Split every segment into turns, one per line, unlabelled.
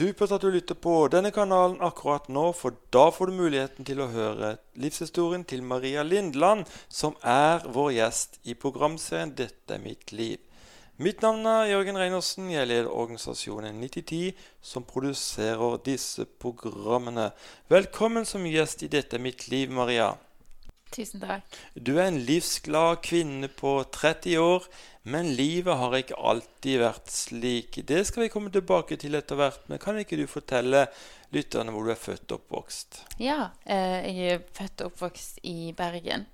Supert at du lytter på denne kanalen akkurat nå, for da får du muligheten til å høre livshistorien til Maria Lindland, som er vår gjest i programserien 'Dette er mitt liv'. Mitt navn er Jørgen Reinersen. Jeg leder organisasjonen 9010, som produserer disse programmene. Velkommen som gjest i 'Dette er mitt liv', Maria.
Tusen takk.
Du er en livsglad kvinne på 30 år, men livet har ikke alltid vært slik. Det skal vi komme tilbake til etter hvert, men kan ikke du fortelle lytterne hvor du er født og oppvokst?
Ja, eh, jeg er født og oppvokst i Bergen.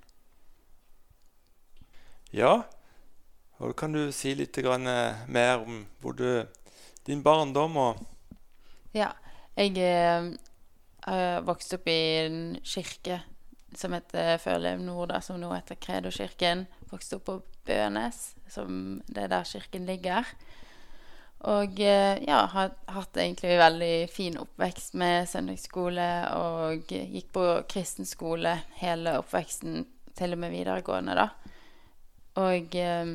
Ja, og kan du si litt eh, mer om hvor du, din barndom og
Ja, jeg eh, har vokst opp i en kirke som heter Førlev Nord, da, som nå heter Kredokirken. Vokste opp på Bønes, som det er der kirken ligger. Og eh, ja, har hatt egentlig veldig fin oppvekst med søndagsskole og gikk på kristen skole hele oppveksten, til og med videregående, da. Og eh,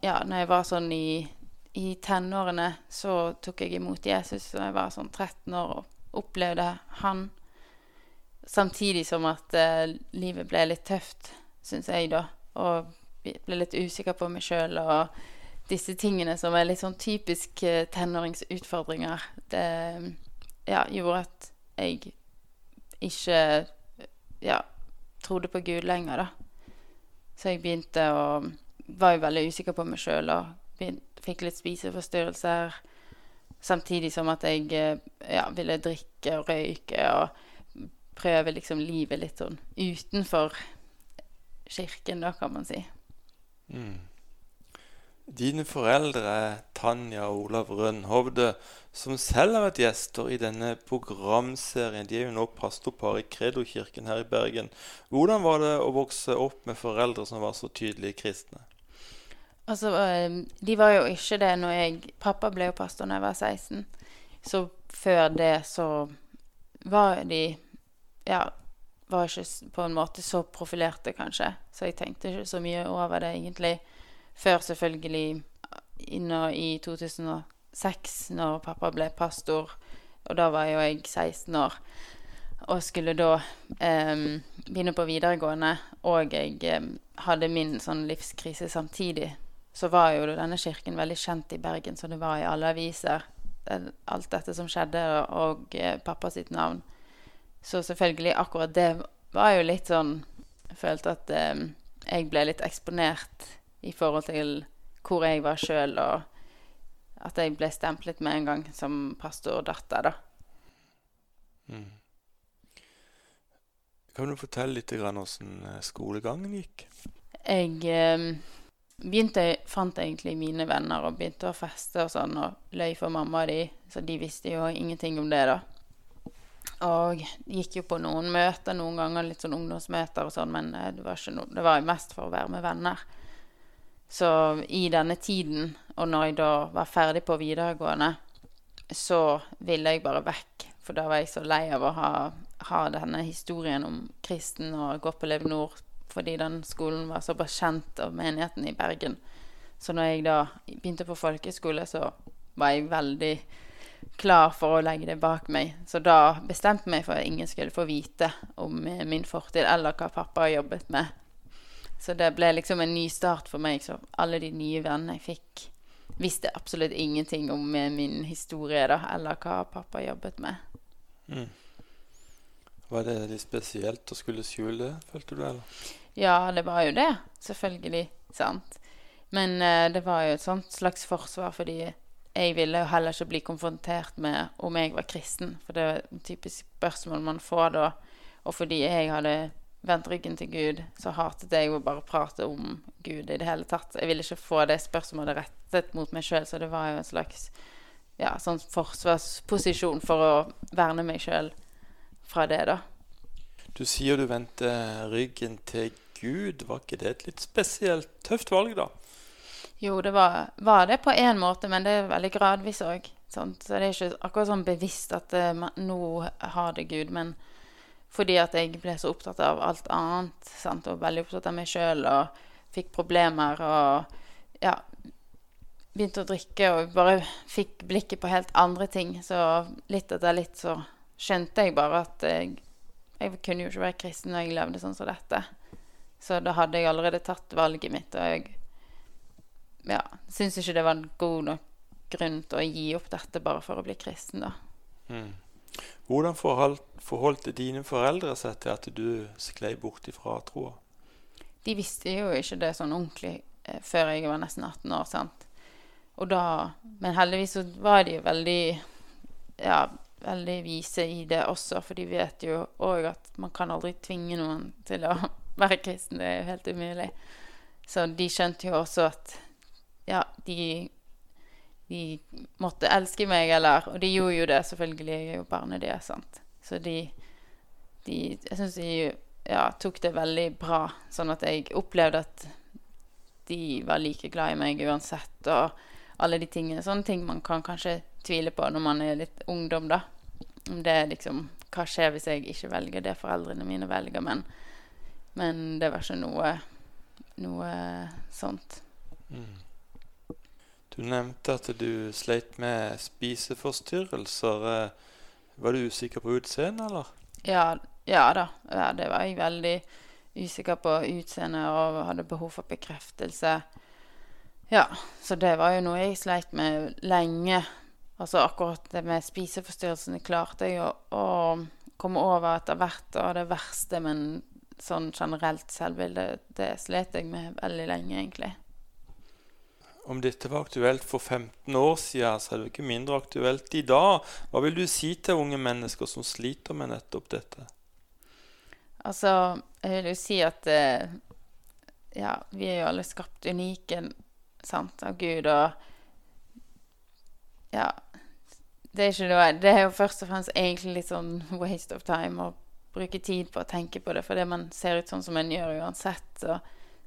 ja, når jeg var sånn i, i tenårene, så tok jeg imot Jesus da jeg var sånn 13 år og opplevde han Samtidig som at eh, livet ble litt tøft, syns jeg, da. Og ble litt usikker på meg sjøl og disse tingene som er litt sånn typisk eh, tenåringsutfordringer. Det ja, gjorde at jeg ikke ja, trodde på Gud lenger, da. Så jeg begynte å Var jo veldig usikker på meg sjøl og begynte, fikk litt spiseforstyrrelser. Samtidig som at jeg eh, ja, ville drikke og røyke og prøve liksom livet litt sånn utenfor kirken, da, kan man si.
Mm. Dine foreldre er Tanja og Olav Rønhovde, som selv har vært gjester i denne programserien. De er jo nå pastorpar i Kredokirken her i Bergen. Hvordan var det å vokse opp med foreldre som var så tydelige kristne?
Altså, eh, De var jo ikke det når jeg Pappa ble jo pastor da jeg var 16. Så før det så var de ja, var ikke på en måte så profilerte, kanskje. Så jeg tenkte ikke så mye over det egentlig før selvfølgelig inne i 2006, når pappa ble pastor. Og da var jo jeg 16 år og skulle da eh, begynne på videregående. Og jeg eh, hadde min sånn livskrise samtidig. Så var jo denne kirken veldig kjent i Bergen, så det var i alle aviser. Alt dette som skjedde, og, og eh, pappa sitt navn. Så selvfølgelig, akkurat det var jo litt sånn Jeg følte at eh, jeg ble litt eksponert i forhold til hvor jeg var sjøl, og at jeg ble stemplet med en gang som pastordatter, da. Mm.
Kan du fortelle litt om hvordan eh, skolegangen gikk?
Jeg eh, begynte, fant egentlig mine venner og begynte å feste og sånn, og løy for mamma og de, så de visste jo ingenting om det, da. Og gikk jo på noen møter noen ganger, litt sånn ungdomsmøter og sånn, men eh, det var, no, det var mest for å være med venner. Så i denne tiden, og når jeg da var ferdig på videregående, så ville jeg bare vekk. For da var jeg så lei av å ha, ha denne historien om kristen og gå på Lev Nord, fordi den skolen var såpass kjent av menigheten i Bergen. Så når jeg da begynte på folkeskole, så var jeg veldig klar for å legge det bak meg. Så da bestemte jeg meg for at ingen skulle få vite om min fortid eller hva pappa har jobbet med. Så det ble liksom en ny start for meg. Så alle de nye vennene jeg fikk, visste absolutt ingenting om min historie da, eller hva pappa jobbet med. Mm.
Var det litt spesielt å skulle skjule det, følte du? eller?
Ja, det var jo det. Selvfølgelig. Sant. Men uh, det var jo et sånt slags forsvar fordi jeg ville jo heller ikke bli konfrontert med om jeg var kristen, for det er et typisk spørsmål man får da. Og fordi jeg hadde vendt ryggen til Gud, så hatet jeg å bare prate om Gud i det hele tatt. Jeg ville ikke få det spørsmålet rettet mot meg sjøl, så det var jo en slags ja, sånn forsvarsposisjon for å verne meg sjøl fra det, da.
Du sier du vendte ryggen til Gud. Var ikke det et litt spesielt tøft valg, da?
Jo, det var, var det på én måte, men det er veldig gradvis òg. Så det er ikke akkurat sånn bevisst at uh, nå har det Gud, men fordi at jeg ble så opptatt av alt annet, sant? og veldig opptatt av meg sjøl og fikk problemer og ja begynte å drikke og bare fikk blikket på helt andre ting, så litt etter litt så skjønte jeg bare at jeg, jeg kunne jo ikke være kristen når jeg levde sånn som dette. Så da hadde jeg allerede tatt valget mitt, og jeg ja, syns ikke det var en god nok grunn til å gi opp dette bare for å bli kristen, da.
Mm. Hvordan forhold, forholdt dine foreldre seg til at du sklei bort ifra troa?
De visste jo ikke det sånn ordentlig eh, før jeg var nesten 18 år. sant? Og da, Men heldigvis så var de jo veldig ja, veldig vise i det også, for de vet jo òg at man kan aldri tvinge noen til å være kristen. Det er jo helt umulig. Så de skjønte jo også at ja, de de måtte elske meg, eller Og de gjorde jo det, selvfølgelig. Jeg er jo barnet deres, sant. Så de, de Jeg syns de ja, tok det veldig bra, sånn at jeg opplevde at de var like glad i meg uansett, og alle de tingene. Sånne ting man kan kanskje tvile på når man er litt ungdom, da. Om det er liksom Hva skjer hvis jeg ikke velger det foreldrene mine velger? Men, men det var ikke noe, noe sånt. Mm.
Du nevnte at du sleit med spiseforstyrrelser. Eh, var du usikker på utseendet, eller?
Ja, ja da. Ja, det var jeg veldig usikker på utseendet og hadde behov for bekreftelse. Ja, så det var jo noe jeg sleit med lenge. Altså akkurat det med spiseforstyrrelsene klarte jeg å, å komme over etter hvert. Og det verste, men sånn generelt selvbilde, det slet jeg med veldig lenge, egentlig
om dette var aktuelt for 15 år siden, så er det ikke mindre aktuelt i dag. Hva vil du si til unge mennesker som sliter med nettopp dette?
Altså, jeg vil jo si at eh, ja, vi er jo alle skapt unike sant, av Gud, og ja det er, ikke noe, det er jo først og fremst egentlig litt sånn waste of time å bruke tid på å tenke på det, fordi man ser ut sånn som man gjør uansett. Og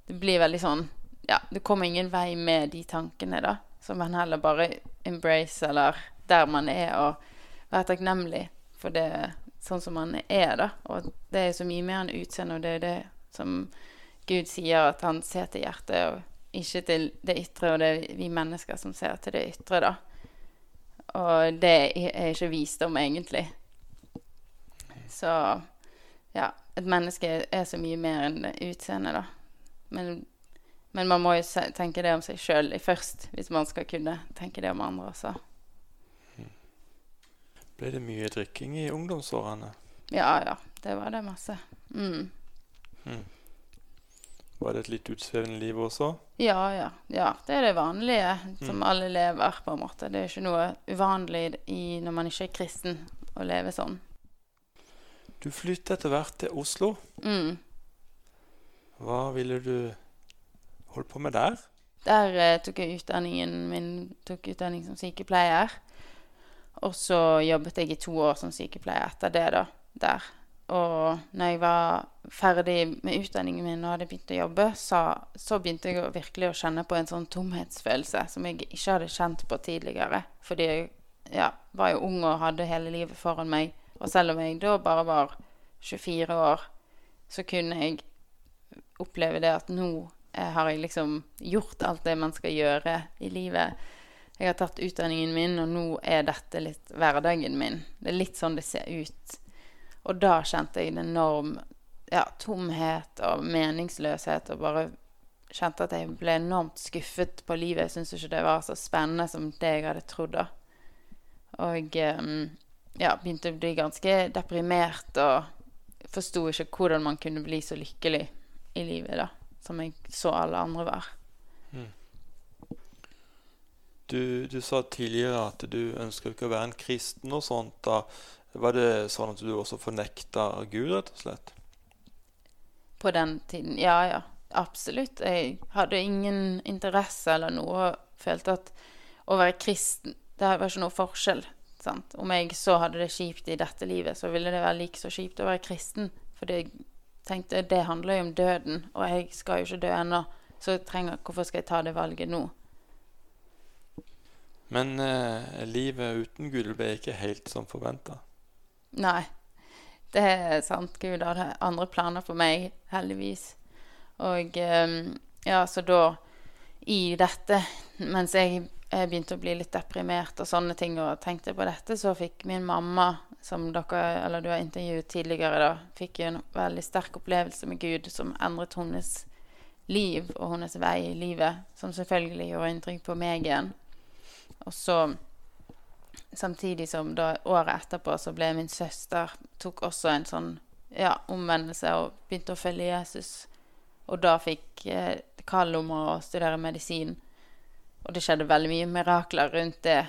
det blir veldig sånn ja, det kommer ingen vei med de tankene, da. Så man heller bare embrace, eller der man er, og være takknemlig for det sånn som man er, da. Og det er så mye mer enn utseende, og det er det som Gud sier, at han ser til hjertet, og ikke til det ytre, og det er vi mennesker som ser til det ytre, da. Og det er ikke visdom, egentlig. Så ja, et menneske er så mye mer enn utseende, da. Men men man må jo tenke det om seg sjøl først, hvis man skal kunne tenke det om andre også.
Ble det mye drikking i ungdomsårene?
Ja, ja. Det var det masse. Mm.
Mm. Var det et litt utsvevende liv også?
Ja, ja. ja. Det er det vanlige som mm. alle lever, på en måte. Det er ikke noe uvanlig i, når man ikke er kristen, å leve sånn.
Du flyttet etter hvert til Oslo.
Mm.
Hva ville du holdt på med der?
Der eh, tok jeg utdanningen min tok utdanning som sykepleier. Og så jobbet jeg i to år som sykepleier etter det, da. Der. Og når jeg var ferdig med utdanningen min og hadde begynt å jobbe, så, så begynte jeg virkelig å kjenne på en sånn tomhetsfølelse som jeg ikke hadde kjent på tidligere. Fordi jeg ja, var jo ung og hadde hele livet foran meg. Og selv om jeg da bare var 24 år, så kunne jeg oppleve det at nå har jeg liksom gjort alt det man skal gjøre i livet. Jeg har tatt utdanningen min, og nå er dette litt hverdagen min. Det er litt sånn det ser ut. Og da kjente jeg en enorm ja, tomhet og meningsløshet, og bare kjente at jeg ble enormt skuffet på livet. Jeg syntes ikke det var så spennende som det jeg hadde trodd. Og um, ja, begynte å bli ganske deprimert og forsto ikke hvordan man kunne bli så lykkelig i livet, da som jeg så alle andre være. Mm.
Du, du, sa tidligere at du ønsker ikke å være en kristen og sånt. da. Var det sånn at du også fornekta Gud, rett og slett?
På den tiden? Ja, ja. Absolutt. Jeg hadde ingen interesse eller noe. Følte at å være kristen Det var ikke noe forskjell. Sant? Om jeg så hadde det kjipt i dette livet, så ville det være like så kjipt å være kristen. For det tenkte det handler jo om døden, og jeg skal jo ikke dø ennå. Så trenger, hvorfor skal jeg ta det valget nå?
Men eh, livet uten Gud ble ikke helt som forventa?
Nei, det er sant. Gud hadde andre planer for meg, heldigvis. Og eh, ja, så da I dette, mens jeg jeg begynte å bli litt deprimert og sånne ting, og tenkte på dette, så fikk min mamma, som dere, eller du har intervjuet tidligere, da, fikk jo en veldig sterk opplevelse med Gud som endret hennes liv og hennes vei i livet, som selvfølgelig gjorde inntrykk på meg igjen. Og så Samtidig som da året etterpå så ble min søster tok også en sånn ja, omvendelse og begynte å følge Jesus. Og da fikk eh, kall om å studere medisin. Og det skjedde veldig mye mirakler rundt det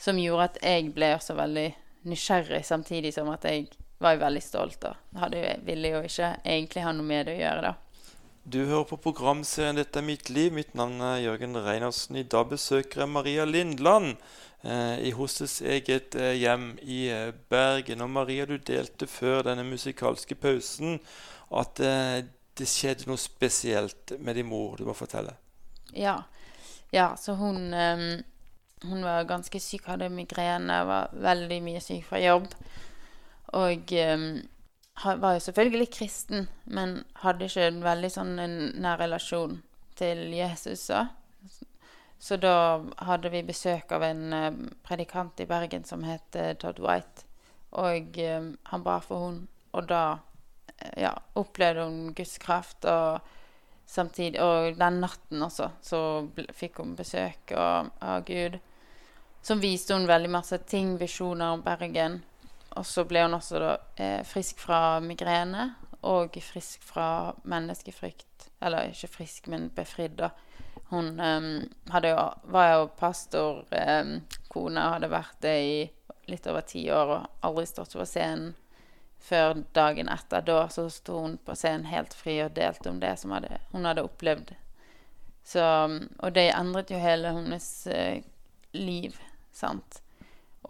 som gjorde at jeg ble også veldig nysgjerrig, samtidig som at jeg var veldig stolt og hadde, ville jo ikke egentlig ha noe med det å gjøre. da.
Du hører på programserien 'Dette er mitt liv'. Mitt navn er Jørgen Reinersen. I dag besøker jeg Maria Lindland eh, i hennes eget eh, hjem i eh, Bergen. Og Maria, du delte før denne musikalske pausen at eh, det skjedde noe spesielt med din mor. Du må fortelle.
Ja. ja så hun, um, hun var ganske syk, hadde migrene, var veldig mye syk fra jobb. Og um, var jo selvfølgelig kristen, men hadde ikke en veldig sånn en nær relasjon til Jesus. Så. så da hadde vi besøk av en uh, predikant i Bergen som het Todd White. Og um, han ba for henne, og da ja, opplevde hun Guds kraft. Og samtidig Og den natten også så fikk hun besøk av, av Gud. Som viste hun veldig masse ting, visjoner om Bergen og så ble hun også da eh, frisk fra migrene og frisk fra menneskefrykt. Eller ikke frisk, men befridd, da. Hun um, jo, var jo pastorkone eh, og hadde vært det i litt over ti år og aldri stått på scenen før dagen etter. Da så sto hun på scenen helt fri og delte om det som hadde, hun hadde opplevd. Så, og det endret jo hele hennes eh, liv, sant.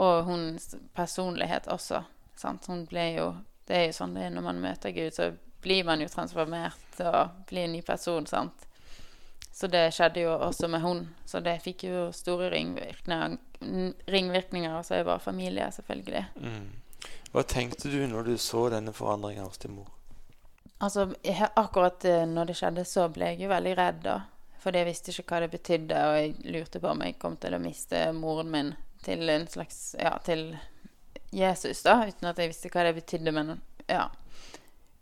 Og hennes personlighet også. Sant? Hun ble jo Det er jo sånn det er når man møter Gud, så blir man jo transformert og blir en ny person. sant? Så det skjedde jo også med hun. Så det fikk jo store ringvirkninger, ringvirkninger også i vår familie, selvfølgelig. Mm.
Hva tenkte du når du så denne forandringa hos din mor?
Altså, Akkurat eh, når det skjedde, så ble jeg jo veldig redd, da. For jeg visste ikke hva det betydde, og jeg lurte på om jeg kom til å miste moren min til en slags Ja, til Jesus, da, uten at jeg visste hva det betydde, men ja.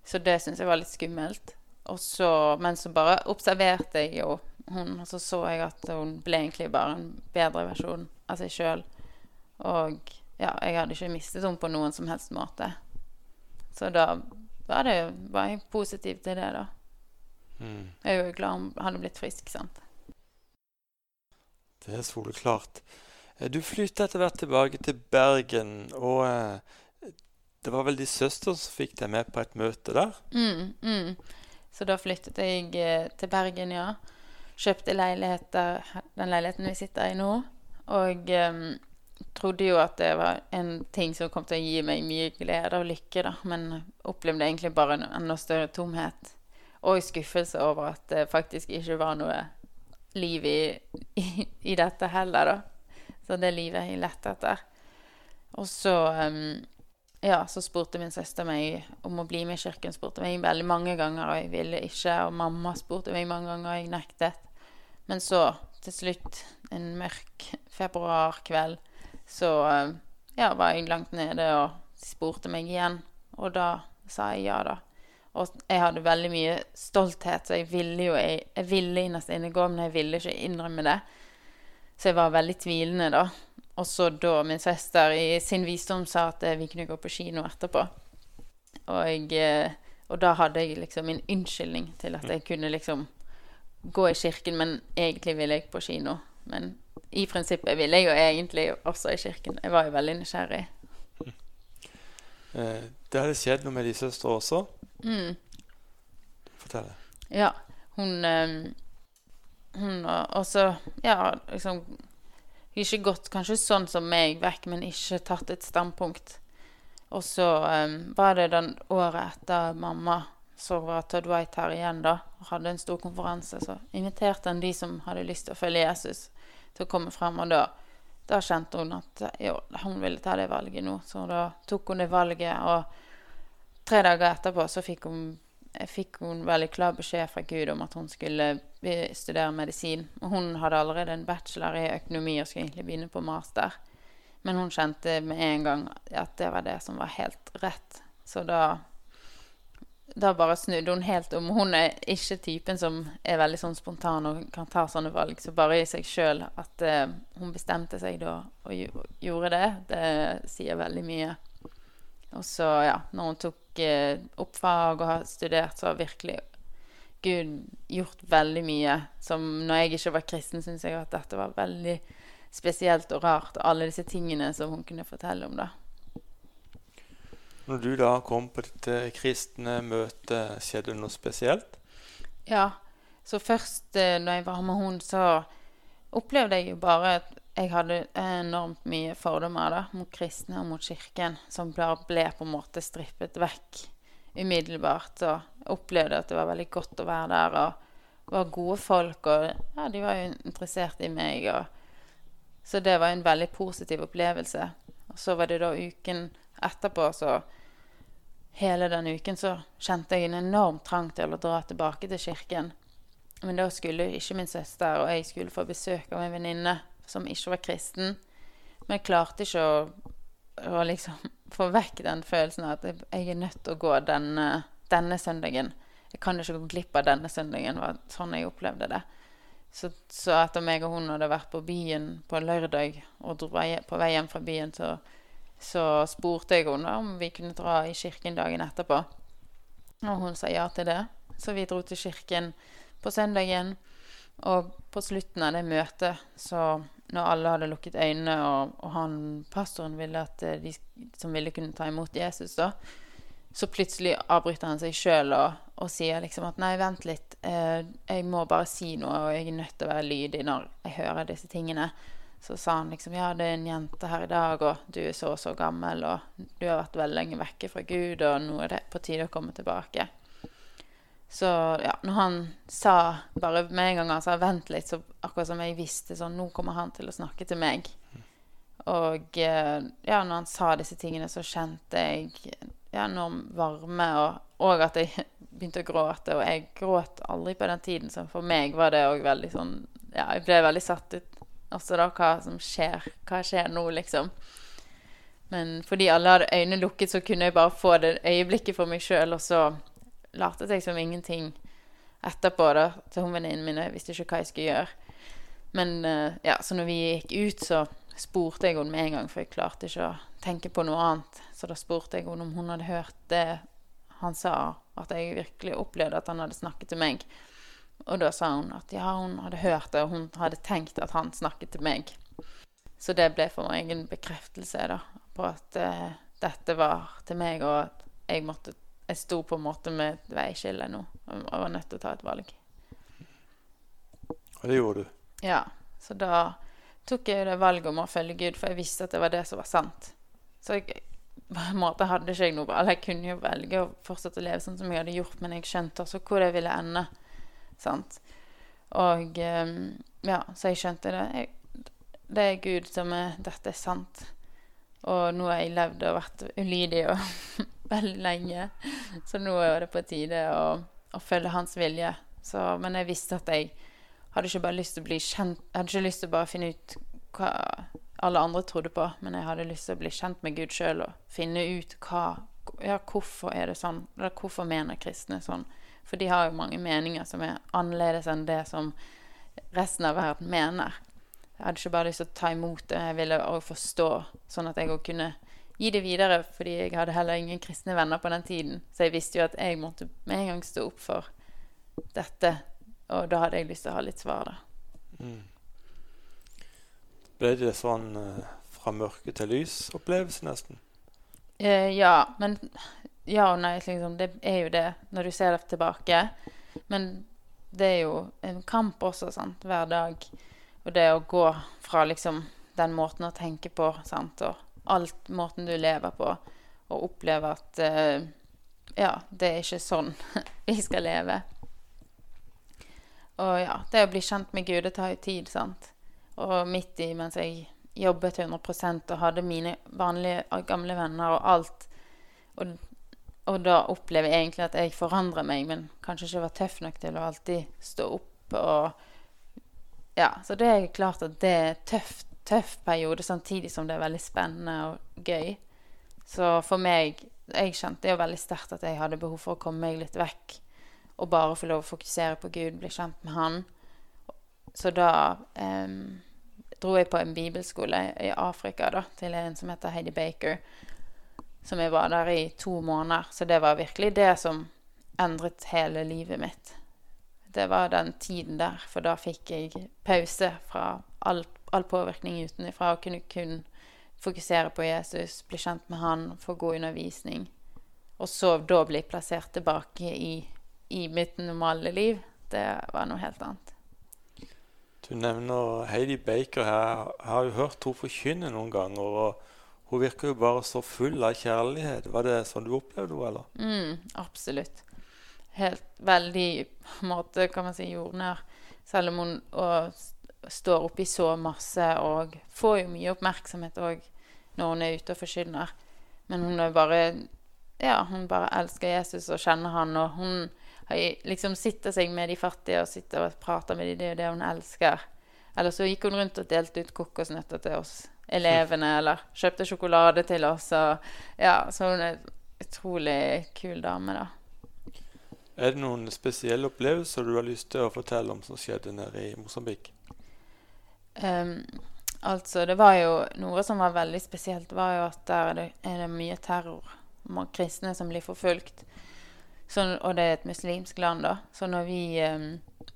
Så det syns jeg var litt skummelt. Og så, men så bare observerte jeg jo hun, og så så jeg at hun ble egentlig bare en bedre versjon av seg sjøl. Og ja, jeg hadde ikke mistet henne på noen som helst måte. Så da var, det, var jeg positiv til det, da. Mm. Jeg er jo glad om han hadde blitt frisk, sant.
Det er soleklart. Eh, du flytta etter hvert tilbake til Bergen, og eh, det var vel de søster som fikk deg med på et møte der?
Mm, mm. Så da flyttet jeg eh, til Bergen, ja. Kjøpte leiligheter, den leiligheten vi sitter i nå. Og um, trodde jo at det var en ting som kom til å gi meg mye glede og lykke, da. Men opplevde egentlig bare en enda større tomhet. Og skuffelse over at det faktisk ikke var noe liv i, i, i dette heller, da. Så det livet jeg lette etter. Og så um, ja, så spurte min søster meg om å bli med i kirken. Spurte meg veldig mange ganger, og jeg ville ikke. Og mamma spurte meg mange ganger, og jeg nektet. Men så, til slutt, en mørk februarkveld, så um, ja, var jeg langt nede, og spurte meg igjen. Og da sa jeg ja, da. Og jeg hadde veldig mye stolthet, så jeg ville jo jeg, jeg ville innerst inne gå, men jeg ville ikke innrømme det. Så jeg var veldig tvilende, da. Og så da min søster i sin visdom sa at eh, vi kunne gå på kino etterpå. Og, eh, og da hadde jeg liksom en unnskyldning til at jeg kunne liksom gå i kirken, men egentlig ville jeg på kino. Men i prinsippet ville jeg jo egentlig også i kirken. Jeg var jo veldig nysgjerrig.
Eh, det hadde skjedd noe med de søstre også? Mm. Fortell.
Ja. Hun hun har også ja, liksom Ikke gått kanskje sånn som meg vekk, men ikke tatt et standpunkt. Og så um, var det den året etter mamma så var Todd White her igjen da, og hadde en stor konferanse. Så inviterte han de som hadde lyst til å følge Jesus, til å komme frem. Og da, da kjente hun at jo, hun ville ta det valget nå. Så da tok hun det valget, og tre dager etterpå så fikk hun fikk hun veldig klar beskjed fra Gud om at hun skulle studere medisin. Hun hadde allerede en bachelor i økonomi og skulle egentlig begynne på master. Men hun kjente med en gang at det var det som var helt rett. Så da da bare snudde hun helt om. Hun er ikke typen som er veldig sånn spontan og kan ta sånne valg. Så bare i seg sjøl at uh, hun bestemte seg da og gjorde det, det sier veldig mye. Og så, ja, når hun tok eh, opp fag og har studert, så har virkelig Gud gjort veldig mye. Som når jeg ikke var kristen, syns jeg at dette var veldig spesielt og rart. Og alle disse tingene som hun kunne fortelle om, da.
Når du da kom på dette kristne møtet, skjedde det noe spesielt?
Ja, så først eh, når jeg var med hun, så opplevde jeg jo bare at jeg hadde enormt mye fordommer da, mot kristne og mot kirken, som ble på en måte strippet vekk umiddelbart. Og opplevde at det var veldig godt å være der, og var gode folk, og ja, de var jo interessert i meg. Og, så det var en veldig positiv opplevelse. Og så var det da uken etterpå, så hele den uken så kjente jeg en enorm trang til å dra tilbake til kirken. Men da skulle ikke min søster og jeg skulle få besøk av en venninne som ikke var kristen. Men jeg klarte ikke å, å liksom få vekk den følelsen av at jeg, er nødt til å gå denne, denne søndagen. Jeg kan ikke gå glipp av denne søndagen. Var sånn jeg opplevde det. Så, så etter meg og hun hadde vært på byen på lørdag og dro på vei hjem fra byen, så, så spurte jeg henne om vi kunne dra i kirken dagen etterpå. Og hun sa ja til det. Så vi dro til kirken på søndagen. Og på slutten av det møtet, så når alle hadde lukket øynene, og, og han pastoren ville at eh, de som ville kunne ta imot Jesus, da, så plutselig avbryter han seg sjøl og, og sier liksom at nei, vent litt, eh, jeg må bare si noe, og jeg er nødt til å være lydig når jeg hører disse tingene. Så sa han liksom ja, det er en jente her i dag, og du er så og så gammel, og du har vært veldig lenge vekke fra Gud, og nå er det på tide å komme tilbake. Så ja, når han sa bare med en gang han sa 'vent litt', så akkurat som jeg visste sånn Nå kommer han til å snakke til meg. Og eh, ja, når han sa disse tingene, så kjente jeg ja, enorm varme, og, og at jeg begynte å gråte. Og jeg gråt aldri på den tiden, så for meg var det òg veldig sånn Ja, jeg ble veldig satt ut også da hva som skjer. Hva skjer nå, liksom? Men fordi alle hadde øynene lukket, så kunne jeg bare få det øyeblikket for meg sjøl, og så latet jeg som ingenting etterpå da, til hun venninnen min. Jeg visste ikke hva jeg skulle gjøre. Men eh, ja, så når vi gikk ut, så spurte jeg henne med en gang, for jeg klarte ikke å tenke på noe annet. Så da spurte jeg henne om hun hadde hørt det han sa, at jeg virkelig opplevde at han hadde snakket til meg. Og da sa hun at ja, hun hadde hørt det, og hun hadde tenkt at han snakket til meg. Så det ble for meg en bekreftelse da, på at uh, dette var til meg, og at jeg måtte Jeg sto på en måte med et veiskille nå, og var nødt til å ta et valg.
Og det gjorde du.
Ja, så da tok jeg jo det valget om å følge Gud, for jeg visste at det var det som var sant. Så jeg, på en måte hadde ikke jeg noe valg. Jeg kunne jo velge å fortsette å leve sånn som jeg hadde gjort, men jeg skjønte også hvor det ville ende. Sant? Og ehm, ja, så jeg skjønte det. Jeg, det er Gud som er Dette er sant. Og nå har jeg levd og vært ulydig og veldig lenge, så nå er det på tide å, å følge hans vilje. Så, men jeg visste at jeg hadde ikke bare lyst til å bli kjent Jeg hadde ikke lyst til å bare finne ut hva alle andre trodde på, men jeg hadde lyst til å bli kjent med Gud sjøl og finne ut hva Ja, hvorfor er det sånn? Eller hvorfor mener kristne sånn? For de har jo mange meninger som er annerledes enn det som resten av verden mener. Jeg hadde ikke bare lyst til å ta imot det, jeg ville òg forstå, sånn at jeg òg kunne gi det videre, fordi jeg hadde heller ingen kristne venner på den tiden. Så jeg visste jo at jeg måtte med en gang stå opp for dette, og da hadde jeg lyst til å ha litt svar, da.
Mm. Ble det sånn eh, fra mørke til lys-opplevelse, nesten?
Eh, ja, men Ja og nei, liksom. Det er jo det når du ser det tilbake. Men det er jo en kamp også, sant, hver dag. Og det å gå fra liksom den måten å tenke på, sant, og alt måten du lever på, og oppleve at eh, Ja, det er ikke sånn vi skal leve. Og ja, det å bli kjent med Gud, det tar jo tid, sant. Og midt i mens jeg jobbet 100 og hadde mine vanlige gamle venner og alt, og, og da opplever jeg egentlig at jeg forandrer meg, men kanskje ikke var tøff nok til å alltid stå opp og Ja, så det er klart at det er en tøff, periode, samtidig som det er veldig spennende og gøy. Så for meg Jeg kjente jo veldig sterkt at jeg hadde behov for å komme meg litt vekk og bare få lov å fokusere på Gud, bli kjent med Han. Så da eh, dro jeg på en bibelskole i Afrika da, til en som heter Heidi Baker. Som jeg var der i to måneder. Så det var virkelig det som endret hele livet mitt. Det var den tiden der, for da fikk jeg pause fra all, all påvirkning utenfra og kunne kun fokusere på Jesus, bli kjent med han, få god undervisning. Og så da bli plassert tilbake i, i mitt normale liv. Det var noe helt annet.
Du nevner Heidi Baker her. Jeg har jo hørt henne forkynne noen ganger. og Hun virker jo bare så full av kjærlighet. Var det sånn du opplevde henne, eller?
Mm, absolutt. Helt veldig på en måte, kan man si, jordnær. Selv om hun og, står oppi så masse og får jo mye oppmerksomhet òg når hun er ute og forkynner. Men hun er bare Ja, hun bare elsker Jesus og kjenner han, og hun liksom sitter seg med de fattige og sitter og prater med dem. Det er jo det hun elsker. Eller så gikk hun rundt og delte ut kokosnøtter til oss elevene, eller kjøpte sjokolade til oss. Og, ja, så hun er en utrolig kul dame, da.
Er det noen spesielle opplevelser du har lyst til å fortelle om som skjedde nede i Mosambik?
Um, altså, det var jo noe som var veldig spesielt, var jo at der er det, er det mye terror. Kristne som blir forfulgt. Så, og det er et muslimsk land, da. Så når vi um,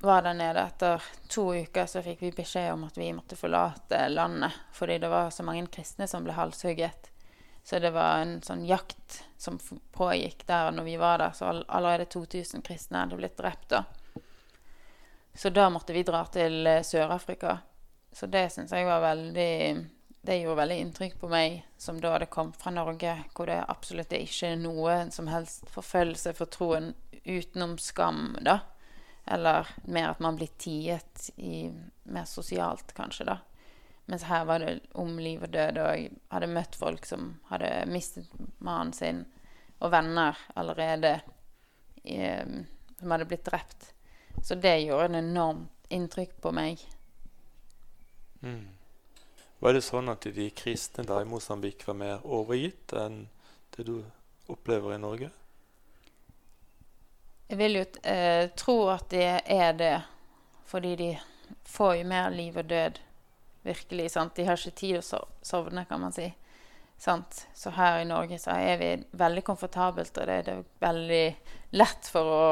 var der nede etter to uker, så fikk vi beskjed om at vi måtte forlate landet. Fordi det var så mange kristne som ble halshugget. Så det var en sånn jakt som pågikk der når vi var der. Så allerede 2000 kristne hadde blitt drept da. Så da måtte vi dra til eh, Sør-Afrika. Så det syns jeg var veldig det gjorde veldig inntrykk på meg, som da hadde kommet fra Norge, hvor det absolutt ikke er noe som helst forfølgelse for troen utenom skam, da. Eller mer at man blir tiet i, mer sosialt, kanskje, da. Mens her var det om liv og død, og jeg hadde møtt folk som hadde mistet mannen sin, og venner allerede i, som hadde blitt drept. Så det gjorde en enormt inntrykk på meg.
Mm. Var det sånn at de kristne da i Mosambik var mer overgitt enn det du opplever i Norge?
Jeg vil jo eh, tro at det er det, fordi de får jo mer liv og død. Virkelig. sant? De har ikke tid å sovne, kan man si. Sant? Så her i Norge så er vi veldig komfortabelt, og det, det er veldig lett for å,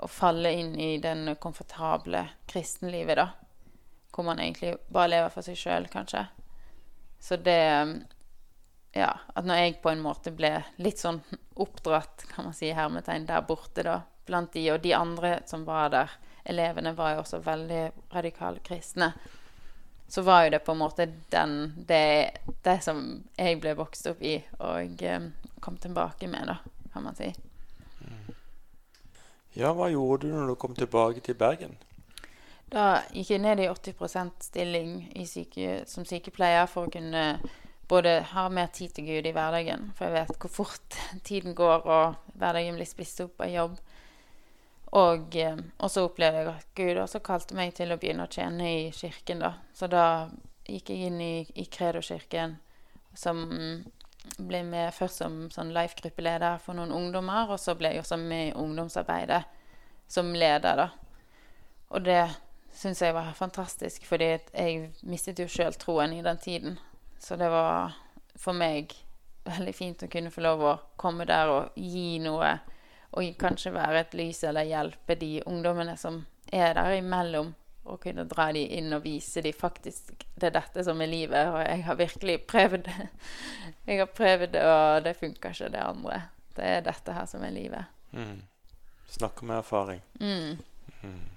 å falle inn i den komfortable kristenlivet, da hvor man egentlig bare lever for seg sjøl, kanskje. Så det Ja, at når jeg på en måte ble litt sånn oppdratt, kan man si, hermetegn, der borte, da, blant de, og de andre som var der, elevene var jo også veldig radikale kristne, så var jo det på en måte den Det, det som jeg ble vokst opp i og um, kom tilbake med, da, kan man si.
Ja, hva gjorde du når du kom tilbake til Bergen?
Da gikk jeg ned i 80% stilling i syke, som sykepleier for å kunne både ha mer tid til Gud i hverdagen. For jeg vet hvor fort tiden går, og hverdagen blir spist opp av jobb. Og, eh, og så opplevde jeg at Gud også kalte meg til å begynne å tjene i kirken. da. Så da gikk jeg inn i, i Kredo-kirken, som ble med først som sånn Life-gruppeleder for noen ungdommer, og så ble jeg også med i ungdomsarbeidet som leder. da. Og det syns jeg var fantastisk, fordi jeg mistet jo sjøl troen i den tiden. Så det var for meg veldig fint å kunne få lov å komme der og gi noe. Og kanskje være et lys eller hjelpe de ungdommene som er der imellom. Og kunne dra de inn og vise de faktisk det er dette som er livet. Og jeg har virkelig prøvd. Jeg har prøvd det, og det funker ikke, det andre. Det er dette her som er livet.
Mm. Snakker med erfaring.
Mm.
Mm.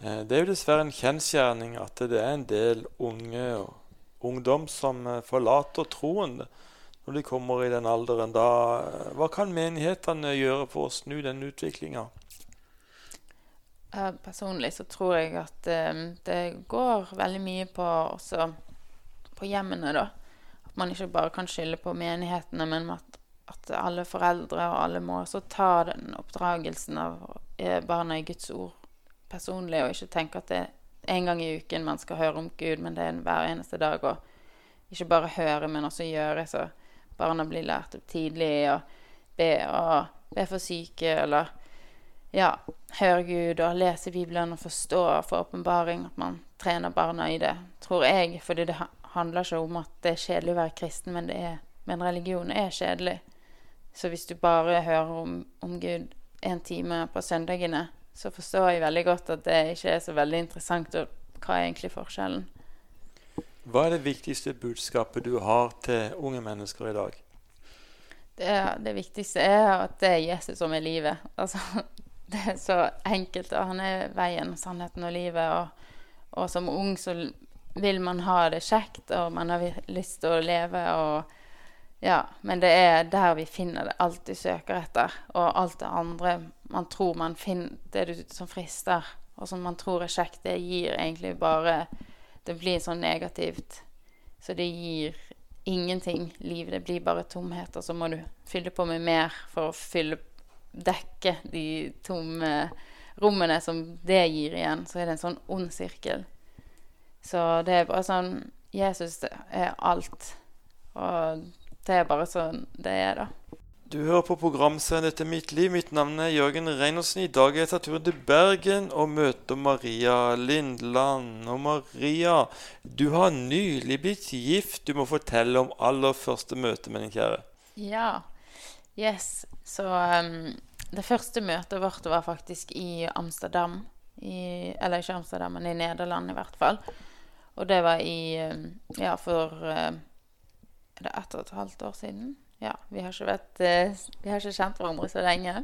Eh, det er jo dessverre en kjensgjerning at det er en del unge og ungdom som eh, forlater troen når de kommer i den alderen. Da, eh, hva kan menighetene gjøre for å snu den utviklinga?
Personlig så tror jeg at det går veldig mye på, også på hjemmene, da. At man ikke bare kan skylde på menighetene, men at, at alle foreldre og alle må også ta den oppdragelsen av barna i Guds ord personlig, og ikke tenke at det er en gang i uken man skal høre om Gud, men det er hver eneste dag. Og ikke bare høre, men også gjøre, så barna blir lært opp tidlig og be, og be for syke, eller ja, høre Gud og lese Bibelen og forstå og få åpenbaring. At man trener barna i det, tror jeg. Fordi det handler ikke om at det er kjedelig å være kristen, men, er, men religion er kjedelig. Så hvis du bare hører om, om Gud en time på søndagene, så forstår jeg veldig godt at det ikke er så veldig interessant. Og hva er egentlig forskjellen?
Hva er det viktigste budskapet du har til unge mennesker i dag?
Det, det viktigste er at det er Jesus som er livet. Altså, det er så enkelt. Og han er veien, sannheten og livet. Og, og som ung så vil man ha det kjekt, og man har lyst til å leve. og ja, men det er der vi finner det, alt de søker etter. Og alt det andre man tror man finner Det du, som frister, og som man tror er kjekt, det gir egentlig bare Det blir sånn negativt. Så det gir ingenting liv. Det blir bare tomhet. Og så må du fylle på med mer for å fylle Dekke de tomme rommene som det gir igjen. Så er det en sånn ond sirkel. Så det er bare sånn Jesus er alt. Og det er bare sånn det er, da.
Du hører på programserien 'Dette er mitt liv'. Mitt navn er Jørgen Reinersen. I dag er jeg tatt turen til Bergen og møter Maria Lindland. Og Maria, du har nylig blitt gift. Du må fortelle om aller første møte med din kjære.
Ja. Yes. Så um, det første møtet vårt var faktisk i Amsterdam. I, eller ikke Amsterdam, men i Nederland i hvert fall. Og det var i um, Ja, for uh, er det ett og et halvt år siden? Ja, vi har ikke, vært, eh, vi har ikke kjent hverandre så lenge.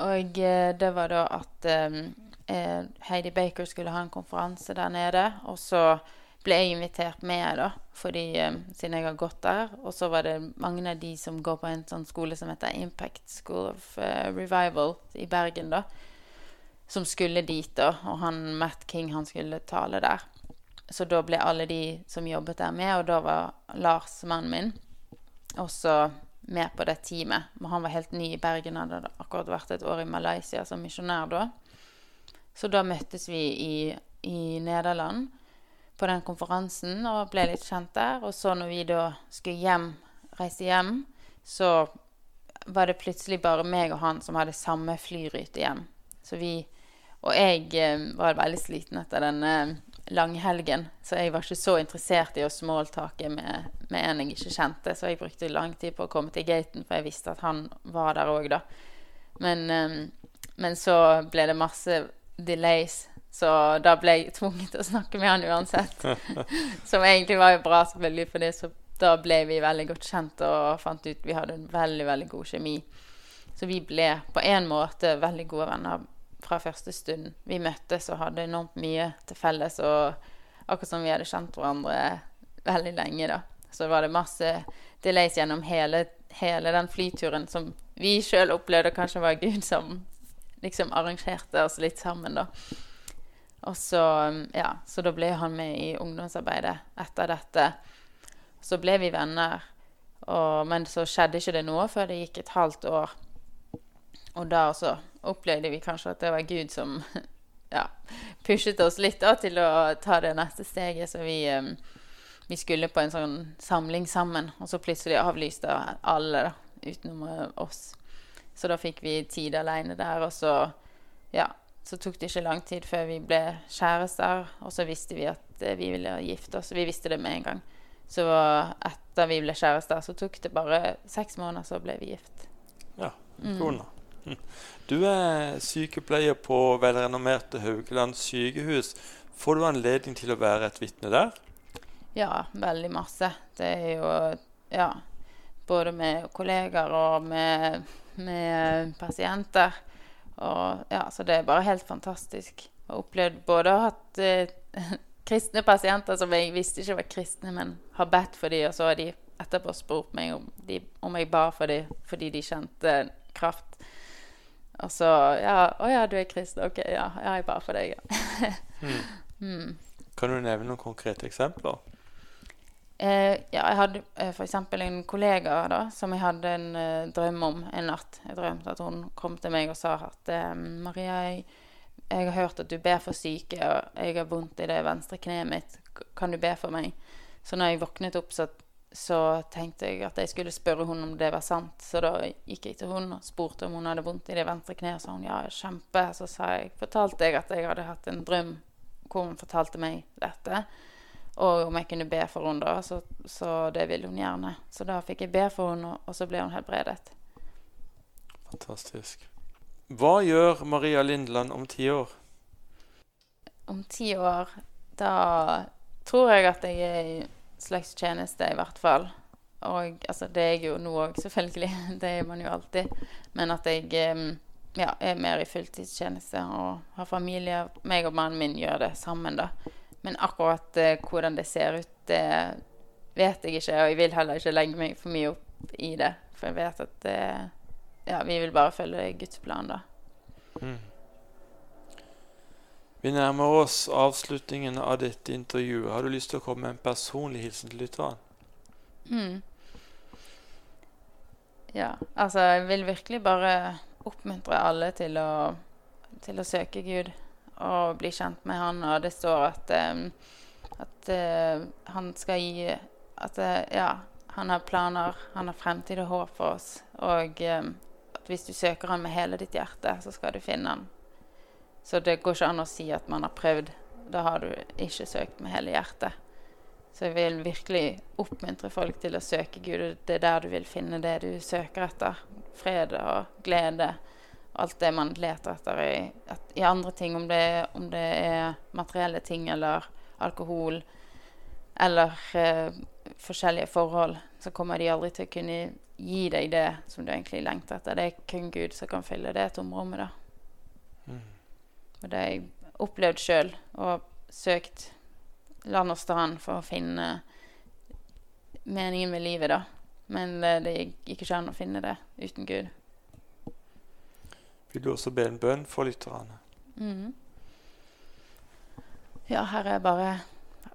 Og eh, det var da at eh, Heidi Baker skulle ha en konferanse der nede. Og så ble jeg invitert med, da, fordi, siden jeg har gått der. Og så var det mange av de som går på en sånn skole som heter Impact School of Revival i Bergen, da. Som skulle dit, da. Og han Matt King, han skulle tale der. Så da ble alle de som jobbet der, med, og da var Lars, mannen min, også med på det teamet. Men han var helt ny i Bergen, hadde akkurat vært et år i Malaysia som misjonær da. Så da møttes vi i, i Nederland på den konferansen og ble litt kjent der. Og så når vi da skulle hjem, reise hjem, så var det plutselig bare meg og han som hadde samme flyrute hjem. Så vi Og jeg eh, var veldig sliten etter denne langhelgen, så jeg var ikke så interessert i å smalltake med, med en jeg ikke kjente. Så jeg brukte lang tid på å komme til gaten, for jeg visste at han var der òg, da. Men, um, men, så ble det masse delays, så da ble jeg tvunget til å snakke med han uansett. Som egentlig var jo bra, selvfølgelig, for det, så da ble vi veldig godt kjent og fant ut vi hadde en veldig, veldig god kjemi. Så vi ble på en måte veldig gode venner fra første stund vi møttes og hadde enormt mye til felles. Og akkurat som vi hadde kjent hverandre veldig lenge, da. Så var det masse delays gjennom hele, hele den flyturen som vi sjøl opplevde kanskje var Gud som liksom arrangerte oss litt sammen, da. Og så, ja, så da ble han med i ungdomsarbeidet etter dette. Så ble vi venner. Og, men så skjedde ikke det noe før det gikk et halvt år. Og da også opplevde vi kanskje at det var Gud som ja, pushet oss litt da, til å ta det neste steget. Så vi, um, vi, skulle på en sånn samling sammen, og så plutselig avlyste alle da, utenom eh, oss. Så da fikk vi tid alene der, og så, ja, så tok det ikke lang tid før vi ble kjærester. Og så visste vi at eh, vi ville gifte oss. Vi visste det med en gang. Så etter vi ble kjærester, så tok det bare seks måneder, så ble vi gift.
Ja, cool. Mm. Du er sykepleier på velrenommerte Haugeland sykehus. Får du anledning til å være et vitne der?
Ja, veldig masse. Det er jo ja, både med kollegaer og med, med pasienter. Og, ja, så det er bare helt fantastisk. Jeg har opplevd både å ha hatt eh, kristne pasienter som jeg visste ikke var kristne, men har bedt for dem, og så har de etterpå spurt meg om, de, om jeg ba for dem fordi de kjente kraft. Og så ja, 'Å ja, du er kristen. Ok, ja, ja jeg bare for deg, ja.
mm. Mm. Kan du nevne noen konkrete eksempler?
Eh, ja, jeg hadde eh, f.eks. en kollega da, som jeg hadde en eh, drøm om en natt. Jeg drømte at hun kom til meg og sa at eh, 'Maria, jeg, jeg har hørt at du ber for syke, og jeg har vondt i det venstre kneet mitt. Kan du be for meg?' Så når jeg våknet opp, så, så tenkte jeg at jeg skulle spørre hun om det var sant. Så da gikk jeg til hun og spurte om hun hadde vondt i det venstre kneet. Så hun ja, kjempe. Så sa jeg, fortalte jeg at jeg hadde hatt en drøm hvor hun fortalte meg dette. Og om jeg kunne be for henne da, så, så det ville hun gjerne. Så da fikk jeg be for henne, og, så ble hun helbredet.
Fantastisk. Hva gjør Maria Lindland om ti år?
Om ti år, da tror jeg at jeg er slags tjeneste, i hvert fall. Og altså, det er jeg jo nå òg, selvfølgelig. Det er man jo alltid. Men at jeg ja, er mer i fulltidstjeneste og har familie. Meg og mannen min gjør det sammen, da. Men akkurat eh, hvordan det ser ut, det vet jeg ikke. Og jeg vil heller ikke legge meg for mye opp i det. For jeg vet at eh, ja, vi vil bare følge Guds plan, da.
Mm. Vi nærmer oss avslutningen av dette intervjuet. Har du lyst til å komme med en personlig hilsen til lytteren?
Mm. Ja, altså jeg vil virkelig bare oppmuntre alle til å, til å søke Gud og bli kjent med Han. Og det står at, um, at uh, han skal gi At uh, ja, han har planer, han har fremtid og håp for oss. Og um, at hvis du søker Han med hele ditt hjerte, så skal du finne Han. Så det går ikke an å si at man har prøvd. Da har du ikke søkt med hele hjertet. Så jeg vil virkelig oppmuntre folk til å søke Gud. Det er der du vil finne det du søker etter. Fred og glede. Alt det man leter etter i, at, i andre ting. Om det, om det er materielle ting eller alkohol eller eh, forskjellige forhold, så kommer de aldri til å kunne gi deg det som du egentlig lengter etter. Det er kun Gud som kan fylle det tomrommet. da.
Mm.
Og det har jeg opplevd sjøl, og søkt land og strand for å finne meningen med livet, da. Men det gikk ikke an å finne det uten Gud.
Vil du også be en bønn for lytterne?
Mhm. Ja, Herre, jeg bare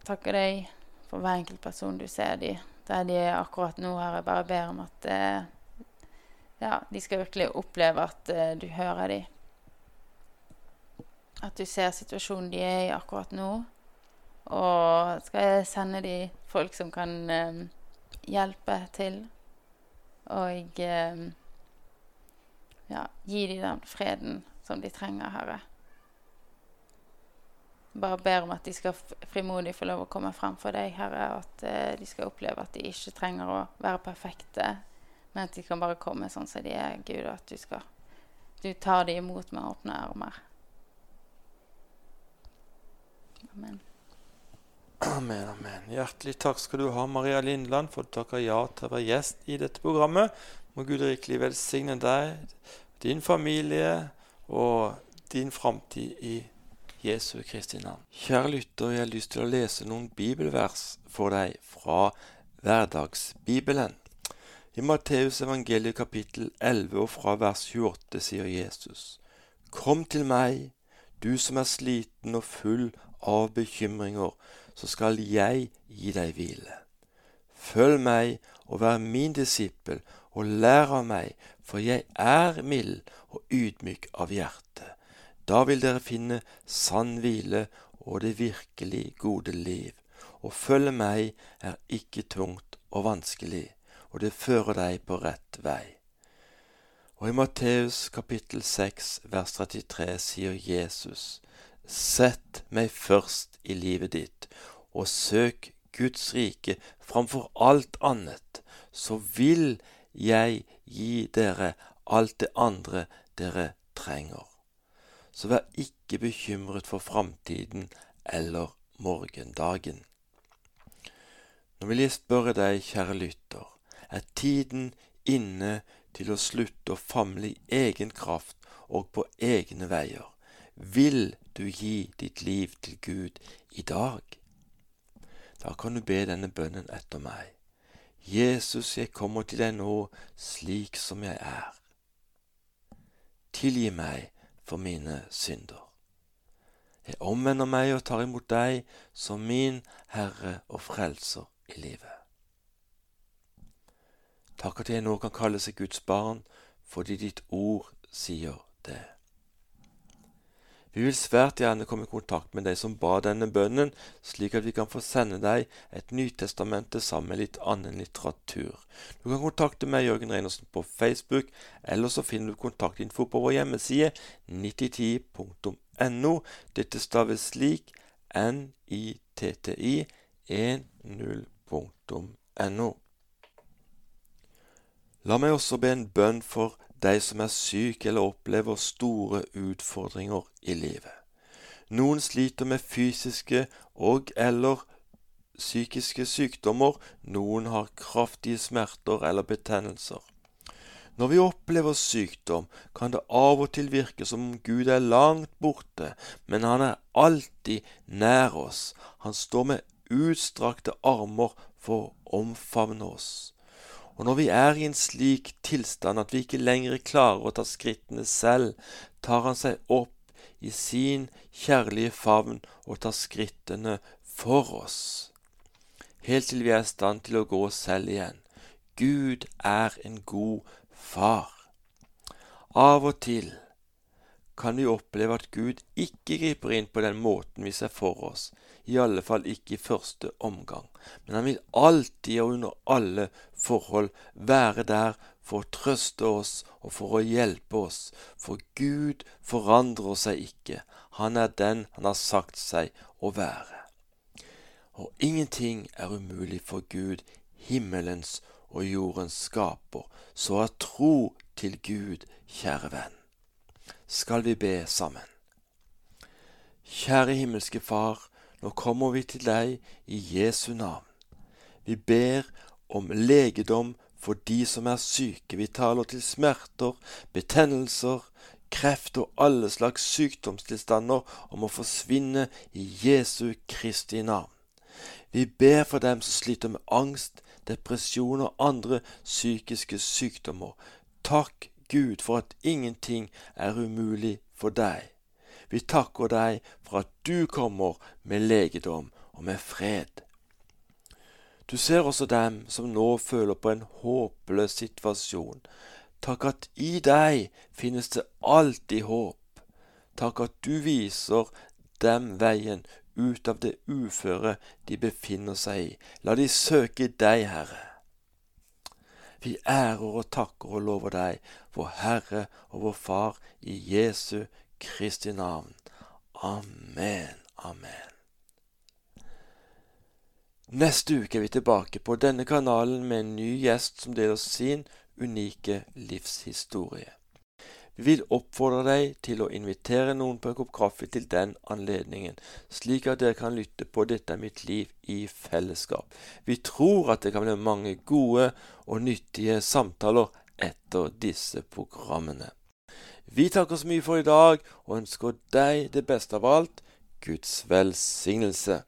takker deg for hver enkelt person du ser de der de er akkurat nå. Herre, jeg bare ber om at eh, ja, de skal virkelig oppleve at eh, du hører dem. At du ser situasjonen de er i akkurat nå. Og skal jeg sende de folk som kan eh, hjelpe til. Og eh, ja, gi de den freden som de trenger, Herre. Bare ber om at de skal frimodig få lov å komme frem for deg, Herre. At eh, de skal oppleve at de ikke trenger å være perfekte, men at de kan bare komme sånn som de er, Gud. Og at du skal Du tar dem imot med åpne armer. Amen.
Amen, amen. Hjertelig takk skal du ha, Maria Lindland, for at du takker ja til å være gjest i dette programmet. Må Gud rikelig velsigne deg, din familie og din framtid i Jesu Kristi navn. Kjære lytter, jeg har lyst til å lese noen bibelvers for deg fra Hverdagsbibelen. I Matteus evangeliet kapittel 11 og fra vers 28 sier Jesus, Kom til meg, du som er sliten og full av bekymringer, så skal jeg gi deg hvile. Følg meg og vær min disippel, og lær av meg, for jeg er mild og ydmyk av hjerte. Da vil dere finne sann hvile og det virkelig gode liv. Å følge meg er ikke tungt og vanskelig, og det fører deg på rett vei. Og i Matteus kapittel 6 vers 33 sier Jesus, Sett meg først i livet ditt, og søk Guds rike framfor alt annet, så vil jeg gi dere alt det andre dere trenger. Så vær ikke bekymret for framtiden eller morgendagen. Nå vil jeg spørre deg, kjære lytter, er tiden inne til å slutte å famle i egen kraft og på egne veier? Vil du gi ditt liv til Gud i dag? Da kan du be denne bønnen etter meg. Jesus, jeg kommer til deg nå slik som jeg er. Tilgi meg for mine synder. Jeg omvender meg og tar imot deg som min Herre og Frelser i livet. Takk at jeg nå kan kalle seg Guds barn fordi ditt ord sier det. Vi vil svært gjerne komme i kontakt med deg som ba denne bønnen, slik at vi kan få sende deg et Nytestamente sammen med litt annen litteratur. Du kan kontakte meg, Jørgen Reinersen, på Facebook, eller så finner du kontaktinfo på vår hjemmeside 9010.no. Dette staves slik nitti 10.no. La meg også be en bønn for de som er syke eller opplever store utfordringer i livet. Noen sliter med fysiske og eller psykiske sykdommer, noen har kraftige smerter eller betennelser. Når vi opplever sykdom, kan det av og til virke som om Gud er langt borte, men han er alltid nær oss. Han står med utstrakte armer for å omfavne oss. Og når vi er i en slik tilstand at vi ikke lenger klarer å ta skrittene selv, tar han seg opp i sin kjærlige favn og tar skrittene for oss, helt til vi er i stand til å gå selv igjen. Gud er en god far. Av og til kan vi oppleve at Gud ikke griper inn på den måten vi ser for oss, i alle fall ikke i første omgang. Men han vil alltid og under alle forhold være der for å trøste oss og for å hjelpe oss, for Gud forandrer seg ikke. Han er den han har sagt seg å være. Og ingenting er umulig for Gud, himmelens og jordens skaper, så er tro til Gud, kjære venn. Skal vi be sammen? Kjære himmelske Far, nå kommer vi til deg i Jesu navn. Vi ber om legedom for de som er syke. Vi taler til smerter, betennelser, kreft og alle slags sykdomstilstander om å forsvinne i Jesu Kristi navn. Vi ber for dem som sliter med angst, depresjon og andre psykiske sykdommer. Takk, Gud, for at ingenting er umulig for deg. Vi takker deg for at du kommer med legedom og med fred. Du ser også dem som nå føler på en håpløs situasjon. Takk at i deg finnes det alltid håp. Takk at du viser dem veien ut av det uføre de befinner seg i. La de søke deg, Herre. Vi ærer og takker og lover deg, vår Herre og vår Far, i Jesu Kristi navn. Amen. Amen. Neste uke er vi tilbake på denne kanalen med en ny gjest som deler sin unike livshistorie. Vi vil oppfordre deg til å invitere noen på en kopp kaffe til den anledningen, slik at dere kan lytte på Dette er mitt liv i fellesskap. Vi tror at det kan bli mange gode og nyttige samtaler etter disse programmene. Vi takker så mye for i dag og ønsker deg det beste av alt Guds velsignelse.